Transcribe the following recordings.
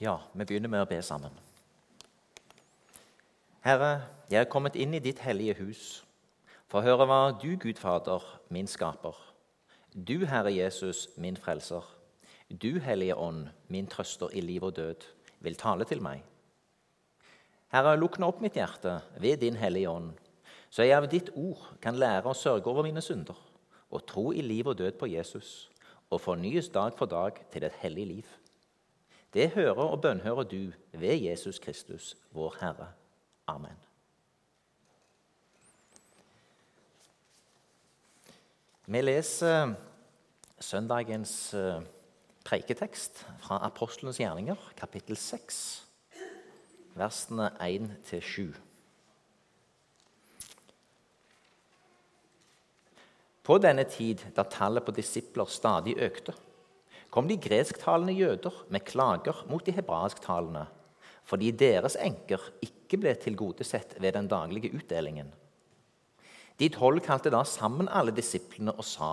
Ja, vi begynner med å be sammen. Herre, jeg er kommet inn i ditt hellige hus for å høre hva du, Gud Fader, min skaper, du, Herre Jesus, min frelser, du, Hellige Ånd, min trøster i liv og død, vil tale til meg. Herre, lukk nå opp mitt hjerte ved din Hellige Ånd, så jeg av ditt ord kan lære å sørge over mine synder og tro i liv og død på Jesus og fornyes dag for dag til et hellig liv. Det hører og bønnhører du ved Jesus Kristus, vår Herre. Amen. Vi leser søndagens eh, preiketekst fra Apostlenes gjerninger, kapittel 6, versene 1-7. På denne tid, da tallet på disipler stadig økte, kom de gresktalende jøder med klager mot de hebraisktalende fordi deres enker ikke ble tilgodesett ved den daglige utdelingen. De tolv kalte da sammen alle disiplene og sa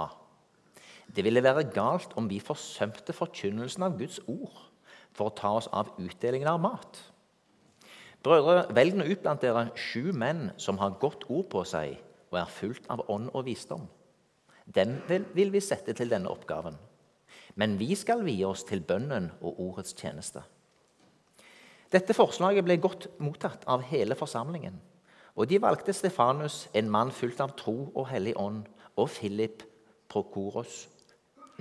det ville være galt om vi forsømte forkynnelsen av Guds ord for å ta oss av utdelingen av mat. Brødre, velg nå ut blant dere sju menn som har godt ord på seg og er fullt av ånd og visdom. Dem vil vi sette til denne oppgaven men vi skal vie oss til bønnen og ordets tjeneste. Dette forslaget ble godt mottatt av hele forsamlingen. Og de valgte Stefanus, en mann fullt av tro og hellig ånd, og Philip Prokoros,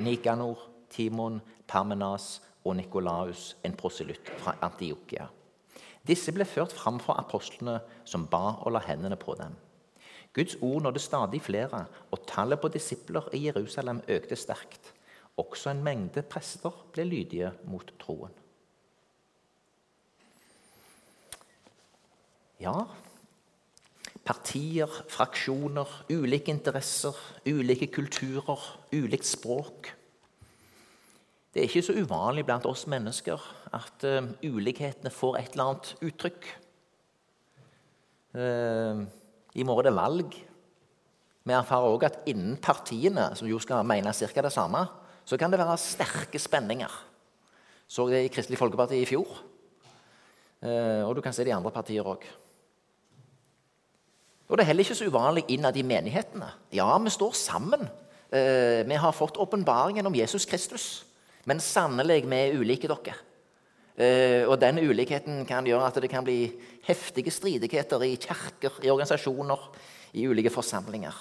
Nikanor, Timon, Parmenas og Nikolaus, en proselytt fra Antiokia. Disse ble ført fram for apostlene, som ba å la hendene på dem. Guds ord nådde stadig flere, og tallet på disipler i Jerusalem økte sterkt. Også en mengde prester ble lydige mot troen. Ja, partier, fraksjoner, ulike interesser, ulike kulturer, ulikt språk. Det er ikke så uvanlig blant oss mennesker at uh, ulikhetene får et eller annet uttrykk. Uh, I morgen er det valg. Vi erfarer òg at innen partiene, som jo skal mene ca. det samme, så kan det være sterke spenninger. Så det i Kristelig Folkeparti i fjor. Eh, og du kan se det i andre partier òg. Og Det er heller ikke så uvanlig innad i menighetene. Ja, vi står sammen. Eh, vi har fått åpenbaringen om Jesus Kristus. Men sannelig, vi er ulike dere. Eh, og den ulikheten kan gjøre at det kan bli heftige stridigheter i kirker, i organisasjoner, i ulike forsamlinger.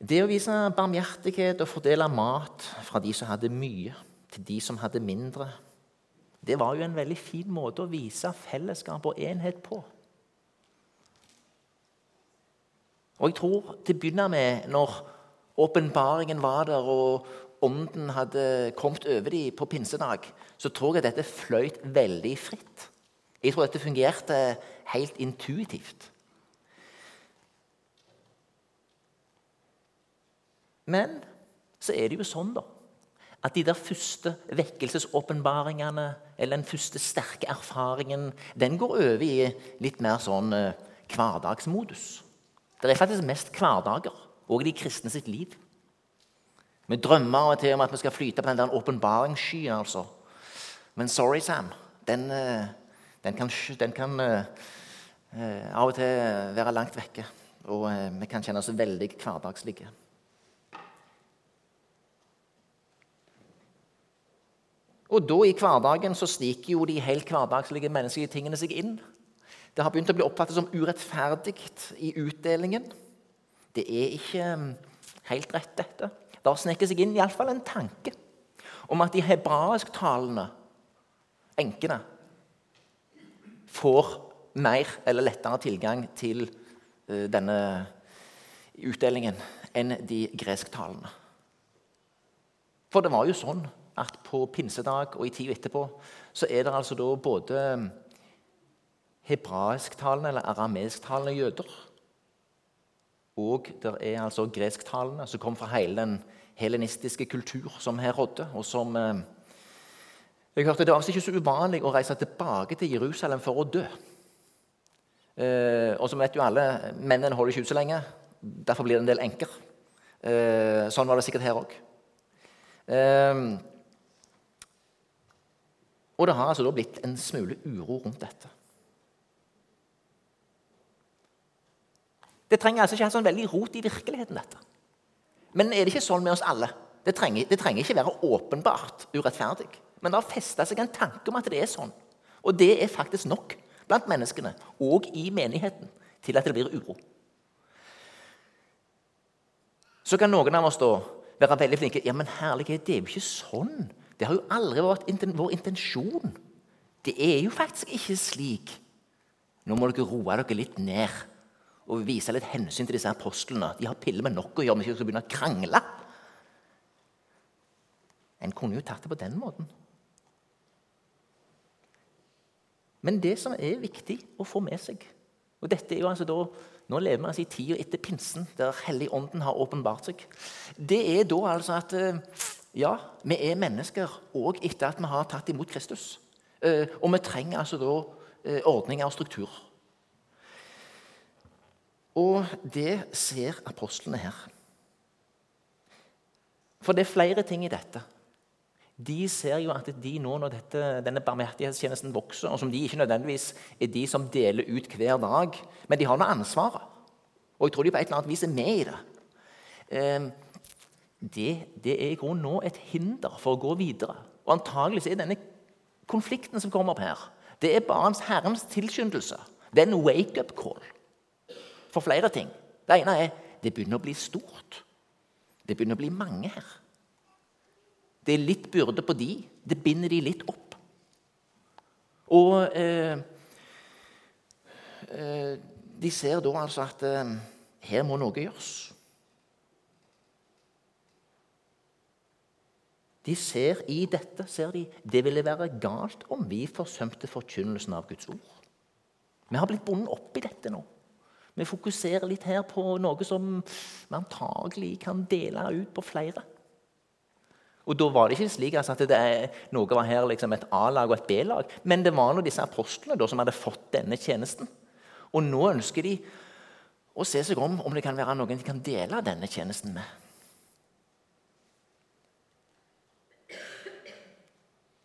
Det å vise barmhjertighet og fordele mat fra de som hadde mye, til de som hadde mindre, det var jo en veldig fin måte å vise fellesskap og enhet på. Og jeg tror til å begynne med, når åpenbaringen var der og ånden hadde kommet over dem på pinsedag, så tror jeg dette fløyt veldig fritt. Jeg tror dette fungerte helt intuitivt. Men så er det jo sånn da, at de der første vekkelsesåpenbaringene, eller den første sterke erfaringen, den går over i litt mer sånn eh, hverdagsmodus. Det er faktisk mest hverdager, òg de kristne sitt liv. Vi drømmer av og til om at vi skal flyte på den der åpenbaringsskyen. Altså. Men sorry, Sam. Den, eh, den kan, den kan uh, av og til være langt vekke. Og vi kan kjenne oss veldig hverdagslige. Og da i hverdagen så sniker jo de helt hverdagslige menneskelige tingene seg inn. Det har begynt å bli oppfattet som urettferdig i utdelingen. Det er ikke um, helt rett, dette. Det har sneket seg inn iallfall en tanke om at de hebraisktalende enkene får mer eller lettere tilgang til uh, denne utdelingen enn de gresktalende. For det var jo sånn at på pinsedag og i tida etterpå så er det altså da både um, hebraisktalende eller arameisktalende jøder. Og det er altså gresktalende som kom fra hele den helenistiske kultur som her rådde. og som... Um, jeg hørte Det var altså ikke så uvanlig å reise tilbake til Jerusalem for å dø. Eh, og som vet jo alle, Mennene holder ikke ut så lenge. Derfor blir det en del enker. Eh, sånn var det sikkert her òg. Eh, Og det har altså da blitt en smule uro rundt dette. Det trenger altså ikke ha sånn veldig rot i virkeligheten. dette. Men er det ikke sånn med oss alle? Det trenger, det trenger ikke være åpenbart urettferdig. Men det har festa seg en tanke om at det er sånn. Og det er faktisk nok blant menneskene og i menigheten til at det blir uro. Så kan noen av oss da være veldig flinke. Ja, men herlighet, det er jo ikke sånn. Det har jo aldri vært vår intensjon. Det er jo faktisk ikke slik. Nå må dere roe dere litt ned og vise litt hensyn til disse apostlene. De har piller med nok å gjøre om vi skal begynne å krangle. En kunne jo tatt det på den måten. Men det som er viktig å få med seg og dette er jo altså da, Nå lever vi altså i tida etter pinsen, der Helligånden har åpenbart seg. Det er da altså at eh, ja, vi er mennesker òg etter at vi har tatt imot Kristus. Eh, og vi trenger altså da eh, ordninger og struktur. Og det ser apostlene her. For det er flere ting i dette de ser jo at de nå når dette, denne barmhjertighetstjenesten vokser, og som de ikke nødvendigvis er de som deler ut hver dag, men de har noe ansvaret. Og jeg tror de på et eller annet vis er med i det. Det, det er i grunnen nå et hinder for å gå videre. Og antagelig er denne konflikten som kommer opp her, det er barns Herrens tilskyndelse. Det er en wake-up call for flere ting. Det ene er det begynner å bli stort. Det begynner å bli mange her. Det er litt byrde på de. Det binder de litt opp. Og eh, eh, de ser da altså at eh, her må noe gjøres. De ser i dette ser de, det ville være galt om vi forsømte forkynnelsen av Guds ord. Vi har blitt bundet opp i dette nå. Vi fokuserer litt her på noe som vi antagelig kan dele ut på flere. Og Da var det ikke slik altså, at er, noe var her liksom et A-lag og et B-lag. Men det var nå disse apostlene da, som hadde fått denne tjenesten. Og nå ønsker de å se seg om om det kan være noen de kan dele denne tjenesten med.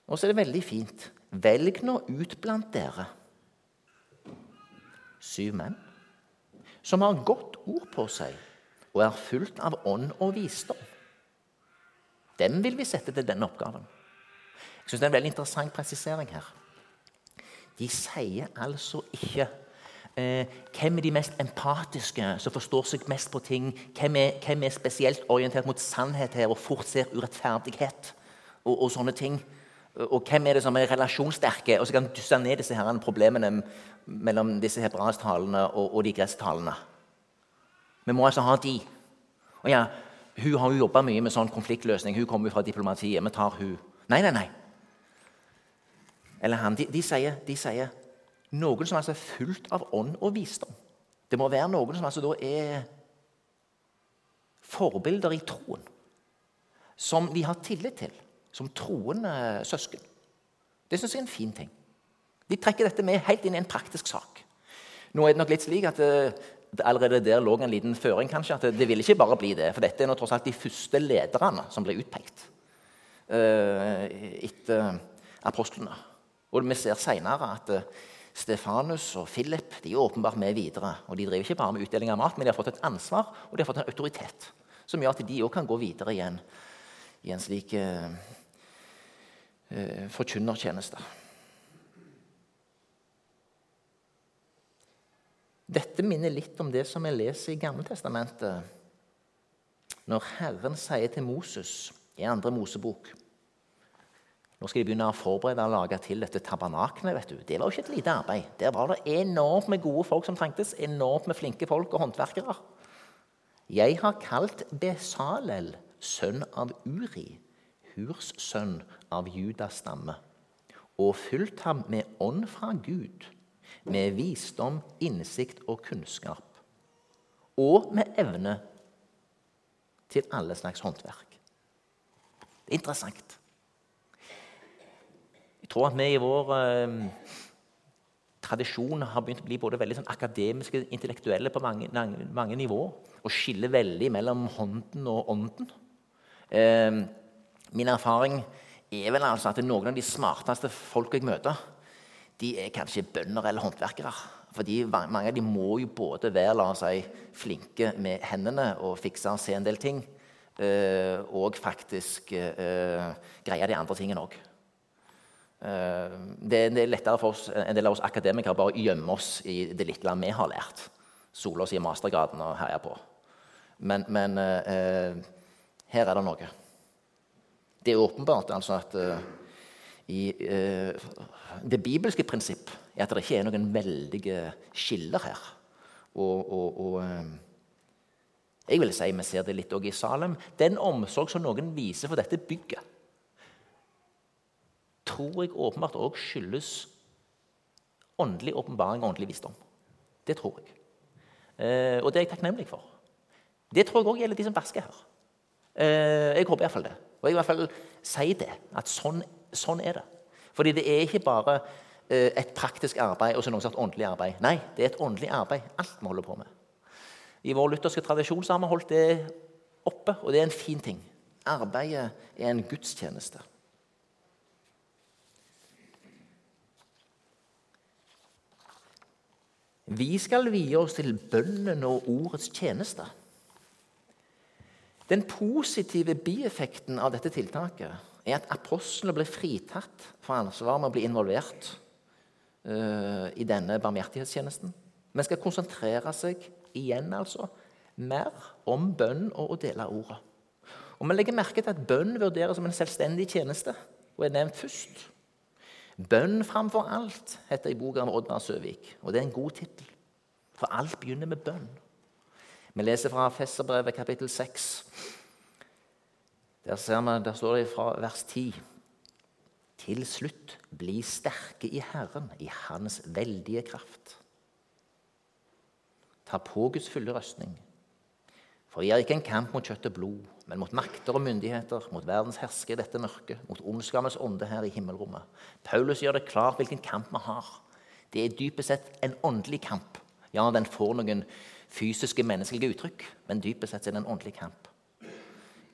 Og så er det veldig fint. Velg nå ut blant dere syv menn som har godt ord på seg og er fullt av ånd og visdom. Dem vil vi sette til denne oppgaven. Jeg synes Det er en veldig interessant presisering her. De sier altså ikke eh, hvem er de mest empatiske, som forstår seg mest på ting. Hvem er, hvem er spesielt orientert mot sannhet her og fort ser urettferdighet og, og, sånne ting. Og hvem er det som er relasjonssterke? Og så kan du dysse ned disse her problemene mellom disse hebraisktalene og, og de gresstalene. Vi må altså ha de. Og ja, hun har jo jobba mye med sånn konfliktløsning. Hun kommer jo fra diplomatiet. Vi tar hun. Nei, nei, nei. Eller han. De, de, sier, de sier, noen som altså er fullt av ånd og visdom. Det må være noen som altså da er forbilder i troen. Som vi har tillit til. Som troende søsken. Det syns jeg er en fin ting. De trekker dette med helt inn i en praktisk sak. Nå er det nok litt slik at uh, allerede der lå en liten føring. kanskje, at Det, det vil ikke bare bli det. For dette er nå tross alt de første lederne som ble utpekt uh, etter apostlene. Og vi ser seinere at uh, Stefanus og Philip de er åpenbart med videre. Og De driver ikke bare med utdeling av mat, men de har fått et ansvar og de har fått en autoritet som gjør at de òg kan gå videre igjen i en slik uh, forkynnertjeneste. Dette minner litt om det som jeg leser i Gammeltestamentet. Når Herren sier til Moses i andre Mosebok Nå skal de begynne å forberede og lage til dette tabernakelet. Det var jo ikke et lite arbeid. Der var det enormt med gode folk som trengtes. Enormt med flinke folk og håndverkere. Jeg har kalt Besalel, sønn av Uri, Hurs sønn av Judas stamme, og fulgt ham med ånd fra Gud med visdom, innsikt og kunnskap. Og med evne til alle slags håndverk. Det er interessant. Jeg tror at vi i vår eh, tradisjon har begynt å bli både veldig sånn akademiske intellektuelle på mange, mange nivåer. Og skiller veldig mellom hånden og ånden. Eh, min erfaring er vel altså at noen av de smarteste folk jeg møter, de er kanskje bønder eller håndverkere. Fordi mange av de må jo både være la oss si, flinke med hendene og fikse og se en del ting, eh, og faktisk eh, greie de andre tingene òg. Eh, det er lettere for oss, en del av oss akademikere bare gjemme oss i det lille vi har lært. Sole oss i mastergraden og herje på. Men, men her er det noe. Det er åpenbart altså at i det bibelske prinsipp er at det ikke er noen veldige skiller her. Og, og, og uh, jeg vil si vi ser det litt òg i Salem. Den omsorg som noen viser for dette bygget, tror jeg åpenbart òg skyldes åndelig åpenbaring og åndelig visdom. Det tror jeg. Og det er jeg takknemlig for. Det tror jeg òg gjelder de som vasker her. Eh, jeg håper iallfall det. Og jeg i hvert fall sier det. At sånn, sånn er det. Fordi det er ikke bare Eh, et praktisk arbeid og så noen sagt åndelig arbeid. Nei, det er et åndelig arbeid, alt vi holder på med. I vår lutherske tradisjon har vi holdt det oppe, og det er en fin ting. Arbeidet er en gudstjeneste. Vi skal vie oss til bønnen og ordets tjeneste. Den positive bieffekten av dette tiltaket er at apostlene ble fritatt for ansvar med å bli involvert uh, i denne barmhjertighetstjenesten. Men skal konsentrere seg igjen altså, mer om bønn og å dele ordet. Og Vi legger merke til at bønn vurderes som en selvstendig tjeneste og er nevnt først. Bønn framfor alt heter i boka om Oddvar Søvik, og det er en god tittel. For alt begynner med bønn. Vi leser fra Fesserbrevet kapittel 6. Der, vi, der står det fra vers 10. Til slutt, bli sterke i Herren, i Hans veldige kraft. Ta på Guds fulle røstning. For vi har ikke en kamp mot kjøtt og blod, men mot makter og myndigheter, mot verdens herske i dette mørket, mot ondskapens ånde her i himmelrommet. Paulus gjør det klart hvilken kamp vi har. Det er dypest sett en åndelig kamp. Ja, den får noen fysiske, menneskelige uttrykk, men dypest sett er det en åndelig kamp.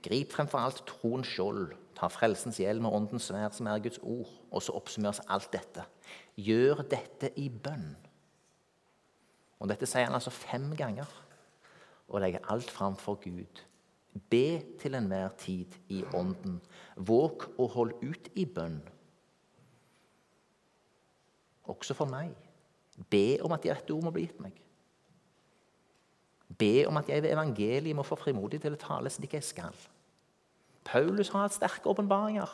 Grip fremfor alt troens skjold Ta frelsens hjelm og åndens sverd, som er Guds ord. Og så oppsummeres alt dette. Gjør dette i bønn. Og Dette sier han altså fem ganger. Og legger alt fram for Gud. Be til enhver tid i ånden. Våg å holde ut i bønn. Også for meg. Be om at de rette ord må bli gitt meg. Be om at jeg ved evangeliet må få frimodig til å tale slik jeg skal. Paulus har hatt sterke åpenbaringer.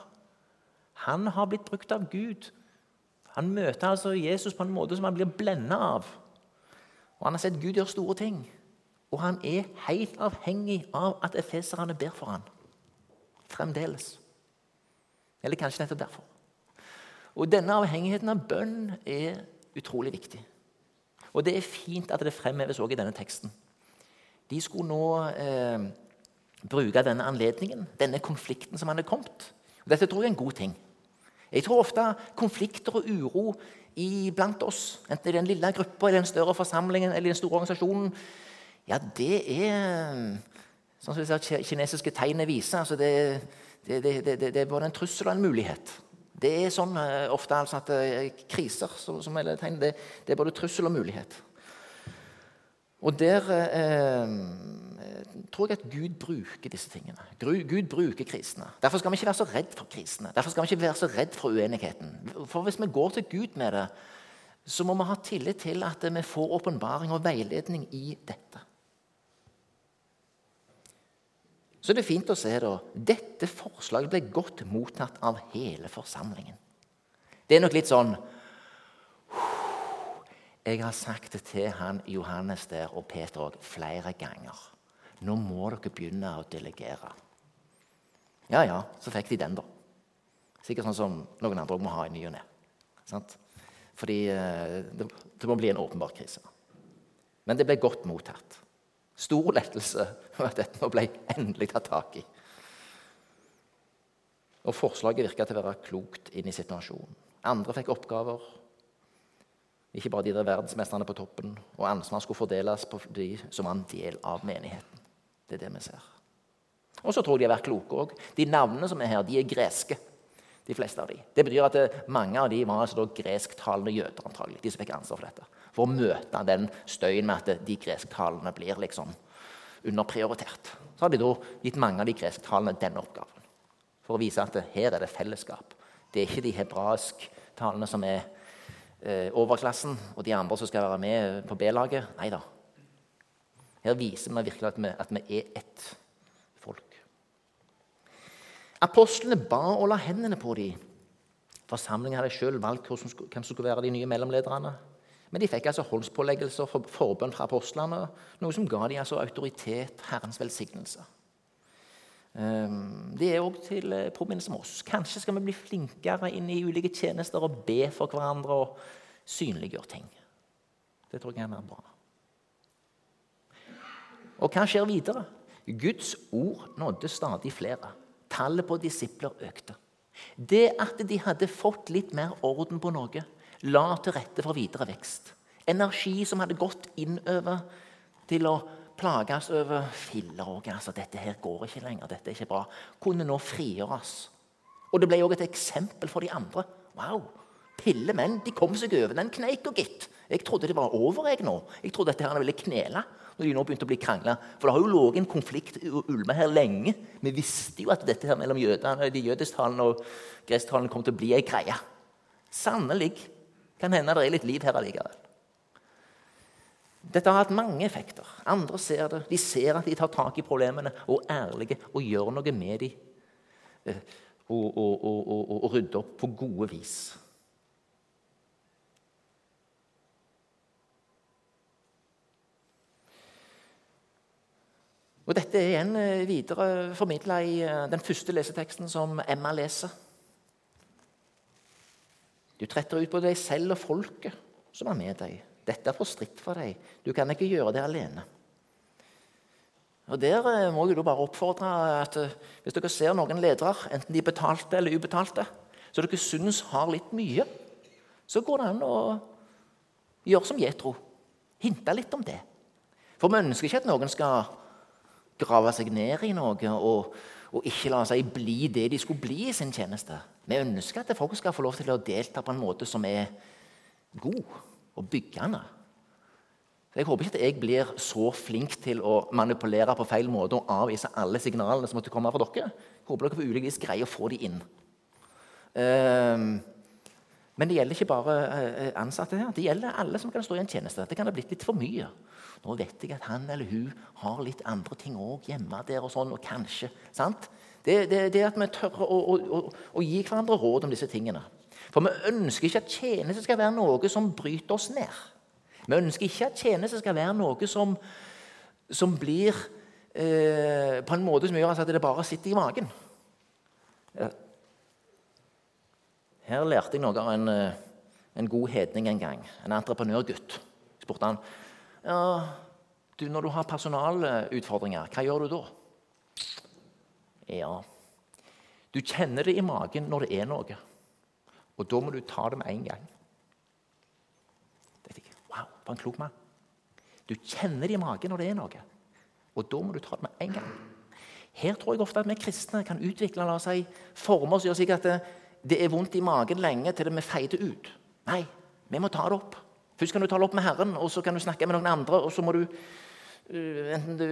Han har blitt brukt av Gud. Han møter altså Jesus på en måte som han blir blenda av. Og Han har sett Gud gjøre store ting. Og han er helt avhengig av at efeserne ber for ham. Fremdeles. Eller kanskje nettopp derfor. Og Denne avhengigheten av bønn er utrolig viktig. Og Det er fint at det fremheves også i denne teksten. De skulle nå eh, bruke denne anledningen, denne konflikten som hadde kommet. kommet. Dette tror jeg er en god ting. Jeg tror ofte konflikter og uro blant oss, enten i den lille gruppa, i den større forsamlingen eller i den store organisasjonen, ja, det er Sånn som disse kinesiske tegnene viser. Altså det, det, det, det, er både en trussel og en mulighet. Det er sånn uh, ofte altså at uh, kriser som, som er tegn, det, er både trussel og mulighet. Og der eh, tror jeg at Gud bruker disse tingene. Gud bruker krisene. Derfor skal vi ikke være så redd for krisene. Derfor skal vi ikke være så redd for uenigheten. For hvis vi går til Gud med det, så må vi ha tillit til at vi får åpenbaring og veiledning i dette. Så det er fint å se da, dette forslaget ble godt mottatt av hele forsamlingen. Det er nok litt sånn Jeg har sagt det til han Johannes der og Peter òg flere ganger. Nå må dere begynne å delegere. Ja, ja, så fikk de den, da. Sikkert sånn som noen andre må ha i ny og ne. Fordi eh, det, det, må bli en åpenbar krise. Men det ble godt mottatt. Stor lettelse over at dette ble endelig tatt tak i. Og Forslaget virka til å være klokt inn i situasjonen. Andre fikk oppgaver. Ikke bare de der verdensmesterne på toppen. Og ansvar skulle fordeles på de som var en del av menigheten. Det er det vi ser. Og så tror jeg de har vært kloke òg. De navnene som er her, de er greske. De fleste av de. Det betyr at det, mange av de var altså gresktalende jøder, antagelig, de som fikk ansvar for dette. For å møte den støyen med at de gresktalende blir liksom underprioritert. Så har de da gitt mange av de gresktalende denne oppgaven. For å vise at her er det fellesskap. Det er ikke de hebraisktalende som er eh, overklassen, og de andre som skal være med på B-laget. Nei da. Her viser vi virkelig at vi, at vi er ett folk. Apostlene ba å la hendene på dem. Forsamlingen hadde selv valgt hvem som skulle være de nye mellomlederne. Men de fikk altså holdspåleggelser og forbønn fra apostlene, noe som ga dem altså autoritet, Herrens velsignelse. Ehm, det er òg til eh, påminnelse med oss. Kanskje skal vi bli flinkere inn i ulike tjenester og be for hverandre og synliggjøre ting. Det tror jeg kan være bra. Og hva skjer videre? Guds ord nådde stadig flere. Tallet på disipler økte. Det at de hadde fått litt mer orden på noe, la til rette for videre vekst. Energi som hadde gått innover til å plages over filler og altså, dette her går ikke lenger, dette er ikke bra, kunne nå frigjøres. Og det ble òg et eksempel for de andre. Wow, pille menn de kom seg over den kneika, gitt. Jeg trodde det var over jeg nå. Jeg trodde dette her ville knele når de nå begynte å bli krangla. For det har jo ligget en konflikt i ulma her lenge. Vi visste jo at dette her mellom jødene, de jødisktalene og gresstalene kom til å bli ei greie. Sannelig kan hende det er litt liv her allikevel. Dette har hatt mange effekter. Andre ser det. De ser at de tar tak i problemene og er ærlige og gjør noe med dem. Eh, og, og, og, og rydder opp på gode vis. Og Dette er igjen eh, videre formidla i eh, den første leseteksten som Emma leser. Du tretter ut på deg selv og folket som er med deg. Dette er for stritt for deg. Du kan ikke gjøre det alene. Og Der eh, må jeg bare oppfordre at hvis dere ser noen ledere, enten de betalte eller ubetalte, så dere syns har litt mye, så går det an å gjøre som Jetro. Hinte litt om det. For vi ønsker ikke at noen skal grave seg ned i noe og, og, ikke la seg bli det de skulle bli i sin tjeneste. Vi ønsker at folk skal få lov til å delta på en måte som er god og byggende. Jeg håper ikke at jeg blir så flink til å manipulere på feil måte og avvise alle signalene som måtte komme fra dere. Jeg håper dere på ulike vis greier å få de inn. Um, men det gjelder ikke bare eh, ansatte her. Det gjelder alle som kan stå i en tjeneste. Det kan ha blitt litt for mye. Nå vet jeg at han eller hun har litt andre ting òg hjemme der og sånn, og kanskje. sant? Det, det, det at vi tør å, å, å, å, gi hverandre råd om disse tingene. For vi ønsker ikke at tjeneste skal være noe som bryter oss ned. Vi ønsker ikke at tjeneste skal være noe som, som blir eh, på en måte som gjør at det bare sitter i magen. Her lærte jeg noe av en, eh, en god hedning en gang. En entreprenørgutt. spurte han ja, du, når du har personalutfordringer, hva gjør du da? Ja Du kjenner det i magen når det er noe, og da må du ta det med en gang. Det fikk jeg. Wow, for en klok mann. Du kjenner det i magen når det er noe, og da må du ta det med en gang. Her tror jeg ofte at vi kristne kan utvikle la oss si, former som gjør slik at det er vondt i magen lenge til det vi feider ut. Nei, vi må ta det opp. Først kan du ta det opp med Herren, og så kan du snakke med noen andre. og så må du, uh, Enten du,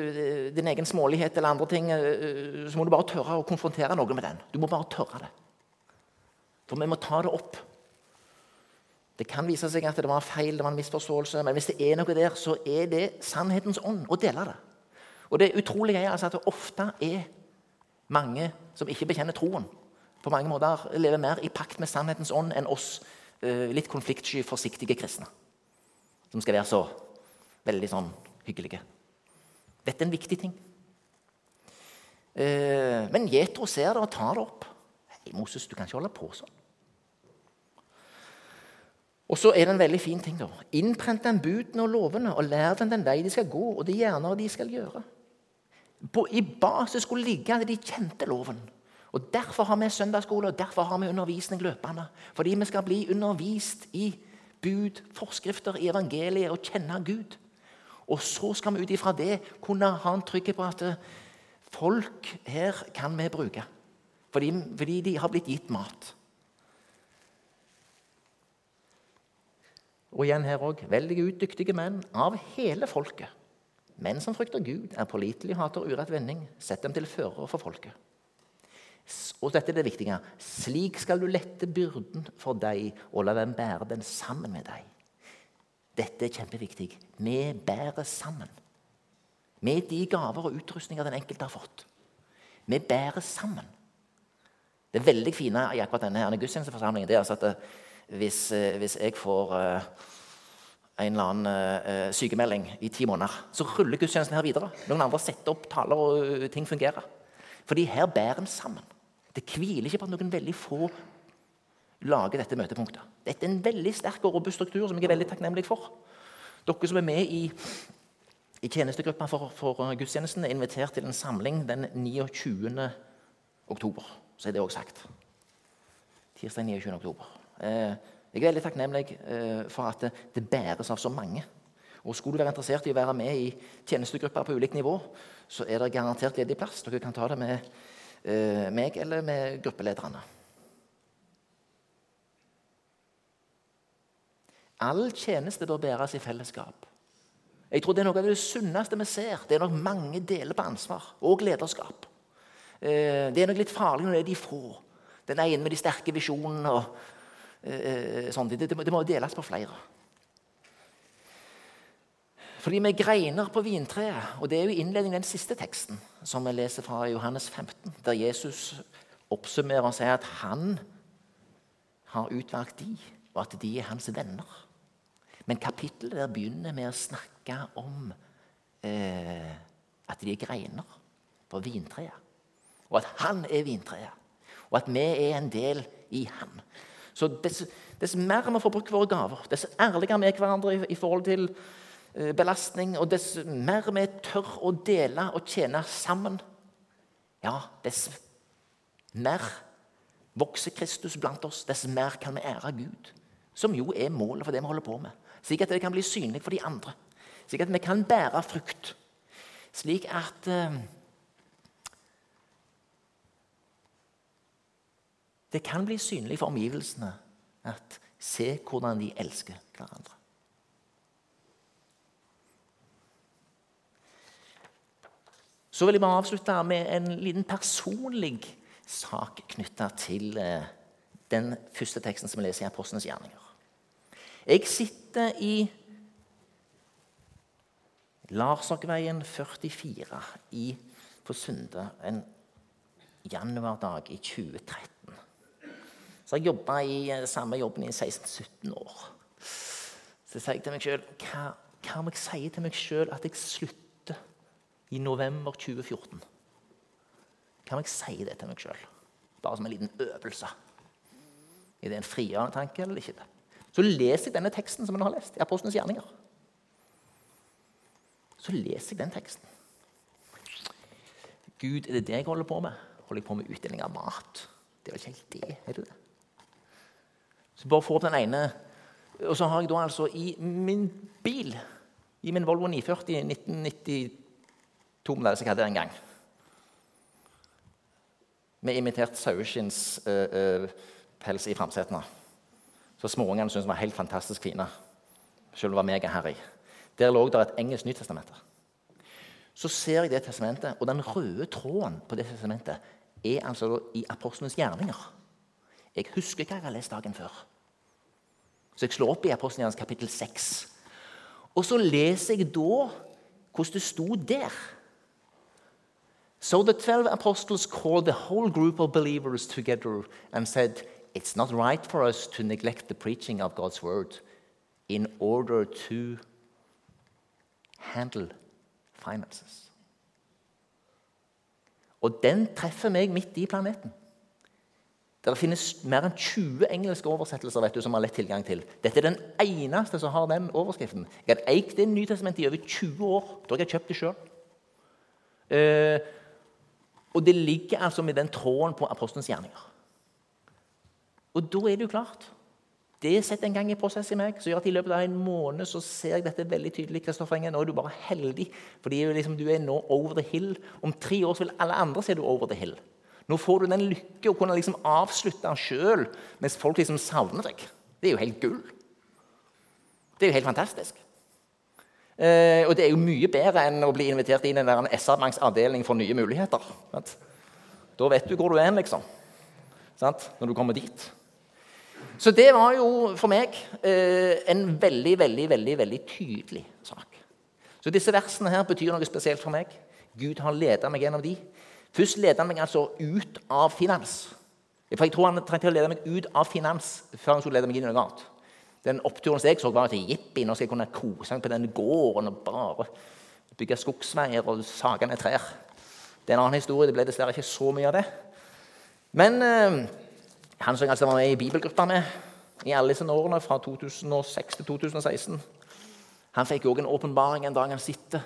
din egen smålighet eller andre ting, uh, så må du bare tørre å konfrontere noen med den. Du må bare tørre det. For vi må ta det opp. Det kan vise seg at det var feil, det var en misforståelse, men hvis det er noe der, så er det sannhetens ånd å dele det. Og det utrolige er altså at det ofte er mange som ikke bekjenner troen på mange måter lever mer i pakt med sannhetens ånd enn oss uh, litt konfliktsky, forsiktige kristne. Som skal være så veldig sånn hyggelige. Dette er en viktig ting. Uh, men Jetro ser det og tar det opp. Moses, du kan ikke holde på sånn. Og så er det en veldig fin ting. da. Innprent den budene og lovene, og lær dem den vei de skal gå, og de gjerner de skal gjøre. På, I basis skulle ligge at de kjente loven. Og Derfor har vi søndagsskole og derfor har vi undervisning løpende. Fordi vi skal bli undervist i bud, forskrifter i evangeliet og kjenne Gud. Og så skal vi ut ifra det kunne ha en trygghet på at folk her kan vi bruke fordi, fordi de har blitt gitt mat. Og igjen her òg veldig udyktige menn av hele folket. Menn som frykter Gud, er pålitelige, hater urett vending. Sett dem til førere for folket. Og dette er det viktige. Slik skal du lette byrden for deg og la dem bære den sammen med deg. Dette er kjempeviktig. Vi bærer sammen. Med de gaver og utrustninger den enkelte har fått. Vi bærer sammen. Det veldig fine i akkurat denne her gudstjenesteforsamlingen det er altså at eh, hvis, eh, hvis jeg får uh, en eller annen sykemelding i ti måneder, så ruller gudstjenesten her videre. Noen andre setter opp taler, og ting fungerer. Fordi her bærer en sammen. Det hviler ikke på at noen veldig få lager dette møtepunktet. Dette er en veldig sterk og robust struktur som jeg er veldig takknemlig for. Dere som er med i, i tjenestegruppa for, for, gudstjenesten, er invitert til en samling den 29. oktober. Så er det òg sagt. Tirsdag 29. oktober. Eh, jeg er veldig takknemlig eh, for at det, bæres av så mange. Og Skulle du være interessert i å være med i tjenestegrupper på ulikt nivå, så er det garantert ledig plass. Dere kan ta det med eh, meg eller med gruppelederne. All tjeneste bør bæres i fellesskap. Jeg tror Det er noe av det sunneste vi ser. Det er nok mange deler på ansvar og lederskap. Eh, det er nok litt farlig når det er de få. Den ene med de sterke visjonene. og sånn. sånt. Det, det, det må deles på flere. Fordi vi greiner på vintreet. Og det er jo innledningen i den siste teksten, som vi leser fra Johannes 15, der Jesus oppsummerer og sier at han har utvalgt de, og at de er hans venner. Men kapittelet der begynner med å snakke om eh, at de er greiner på vintreet. Og at han er vintreet. Og at vi er en del i han. Så dess, dess mer vi får brukt våre gaver, dess ærligere vi er hverandre i, i forhold til Eh, belastning, og dess mer vi tør å dele og tjene sammen, ja, dess mer vokser Kristus blant oss, dess mer kan vi ære Gud. Som jo er målet for det vi holder på med. Slik at det kan bli synlig for de andre. Slik at vi kan bære frukt. Slik at uh, Det kan bli synlig for omgivelsene at se hvordan de elsker hverandre. Så vil jeg bare avslutte med en liten personlig sak knytta til eh, den første teksten som vi leser i Apostlenes gjerninger. Jeg sitter i Larsokveien 44 i, på Sunde en januardag i 2013. Så jeg jobba i eh, samme jobben i 16-17 år. Så sier jeg til meg sjøl hva, hva må jeg si til meg sjøl at jeg slutter i november 2014. Hva om jeg si det til meg sjøl? Bare som en liten øvelse. Er det en frigjørende tanke eller ikke? det? Så leser jeg denne teksten som jeg har lest, i Apostlenes gjerninger. Så leser jeg den teksten. Gud, er det det jeg holder på med? Holder jeg på med utdeling av mat? Det er vel ikke helt det? er det det? Så bare få opp den ene. Og så har jeg da altså i min bil, i min Volvo 940 1992 to modeller som jeg hadde en gang. Med imitert saueskinns-pels uh, uh, i framsetene. Så småungene syntes den var helt fantastisk fine. Selv om det var megaharry. Der lå det et engelsk nytestament. Så ser jeg det testamentet, og den røde tråden på det testamentet er altså i apostlenes gjerninger. Jeg husker hva jeg har lest dagen før. Så jeg slår opp i Apostelens kapittel 6. Og så leser jeg da hvordan det sto der. So the 12 apostles called the whole group of believers together and said, It's not right for us to neglect the preaching of God's word in order to handle finances. Og den treffer meg midt i planeten. Det finnes mer enn 20 engelske oversettelser vet du, som har lett tilgang til. Dette er den eneste som har den overskriften. Jeg har eid det Nytestamentet i over 20 år. Da har jeg kjøpt det sjøl. Og det ligger altså med den tråden på apostelens gjerninger. Og da er det jo klart Det setter en gang i prosess i meg, som gjør at i løpet av en måned så ser jeg dette veldig tydelig. Kristoffer Nå er du bare heldig, fordi liksom, du er nå over the hill. Om tre år så vil alle andre se du over the hill. Nå får du den lykke å kunne liksom avslutte sjøl mens folk liksom savner deg. Det er jo helt gull. Det er jo helt fantastisk. Eh, og det er jo mye bedre enn å bli invitert inn i en SR-Banks avdeling for nye muligheter. Sant? Da vet du hvor du er liksom. Sant? Når du kommer dit. Så det var jo for meg eh, en veldig, veldig, veldig, veldig tydelig sak. Så disse versene her betyr noe spesielt for meg. Gud har ledet meg gjennom de. Først leder han meg altså ut av finans. For jeg tror han trengte å lede meg ut av finans før han skulle lede meg inn i noe annet. Den oppturen som jeg så, var at jippi. Nå skal jeg kunne kose meg på denne gården og bare bygge skogsveier og sage ned trær. Det er en annen historie. Det ble dessverre ikke så mye av det. Men eh, han som altså var med i bibelgruppa med i alle disse årene, fra 2006 til 2016, han fikk òg en åpenbaring en dag han sitter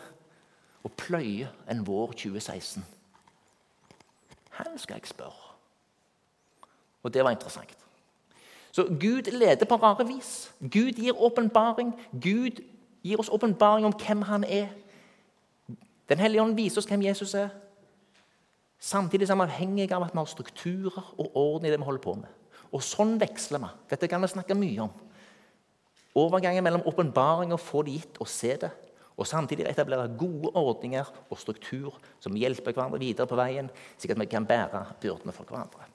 og pløyer en vår 2016. Han skal jeg spørre. Og det var interessant. Så Gud leder på rare vis. Gud gir åpenbaring. Gud gir oss åpenbaring om hvem han er. Den hellige ånd viser oss hvem Jesus er. Samtidig er vi avhengige av at vi har strukturer og orden i det vi holder på med. Og sånn veksler vi. Dette kan vi snakke mye om. Overgangen mellom åpenbaring og få det gitt og se det, og samtidig etablere gode ordninger og struktur som hjelper hverandre videre på veien, slik at vi kan bære byrdene for hverandre.